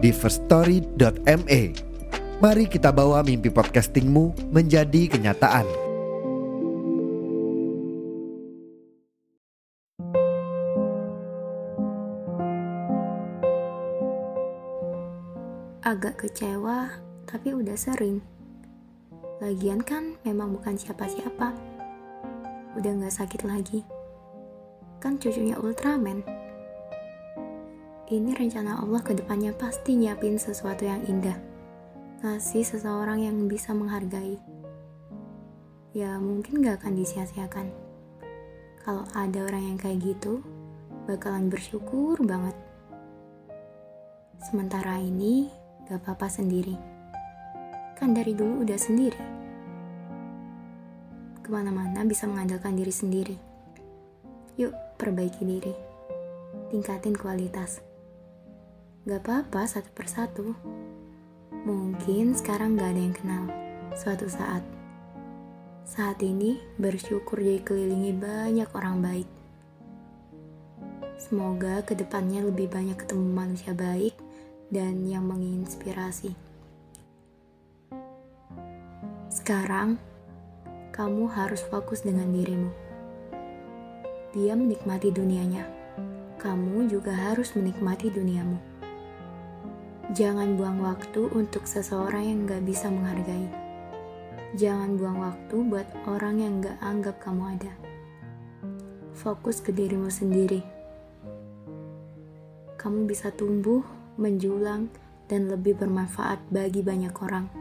di firststory.me. Mari kita bawa mimpi podcastingmu menjadi kenyataan. Agak kecewa, tapi udah sering. Lagian kan memang bukan siapa-siapa. Udah gak sakit lagi. Kan cucunya Ultraman. Ini rencana Allah ke depannya pasti nyiapin sesuatu yang indah. Ngasih seseorang yang bisa menghargai. Ya mungkin gak akan disia-siakan. Kalau ada orang yang kayak gitu, bakalan bersyukur banget. Sementara ini, gak apa-apa sendiri. Kan dari dulu udah sendiri. Ke mana-mana bisa mengandalkan diri sendiri. Yuk, perbaiki diri. Tingkatin kualitas. Gak apa-apa satu persatu. Mungkin sekarang gak ada yang kenal. Suatu saat. Saat ini bersyukur jadi kelilingi banyak orang baik. Semoga ke depannya lebih banyak ketemu manusia baik dan yang menginspirasi. Sekarang, kamu harus fokus dengan dirimu. Dia menikmati dunianya. Kamu juga harus menikmati duniamu. Jangan buang waktu untuk seseorang yang gak bisa menghargai. Jangan buang waktu buat orang yang gak anggap kamu ada. Fokus ke dirimu sendiri. Kamu bisa tumbuh, menjulang, dan lebih bermanfaat bagi banyak orang.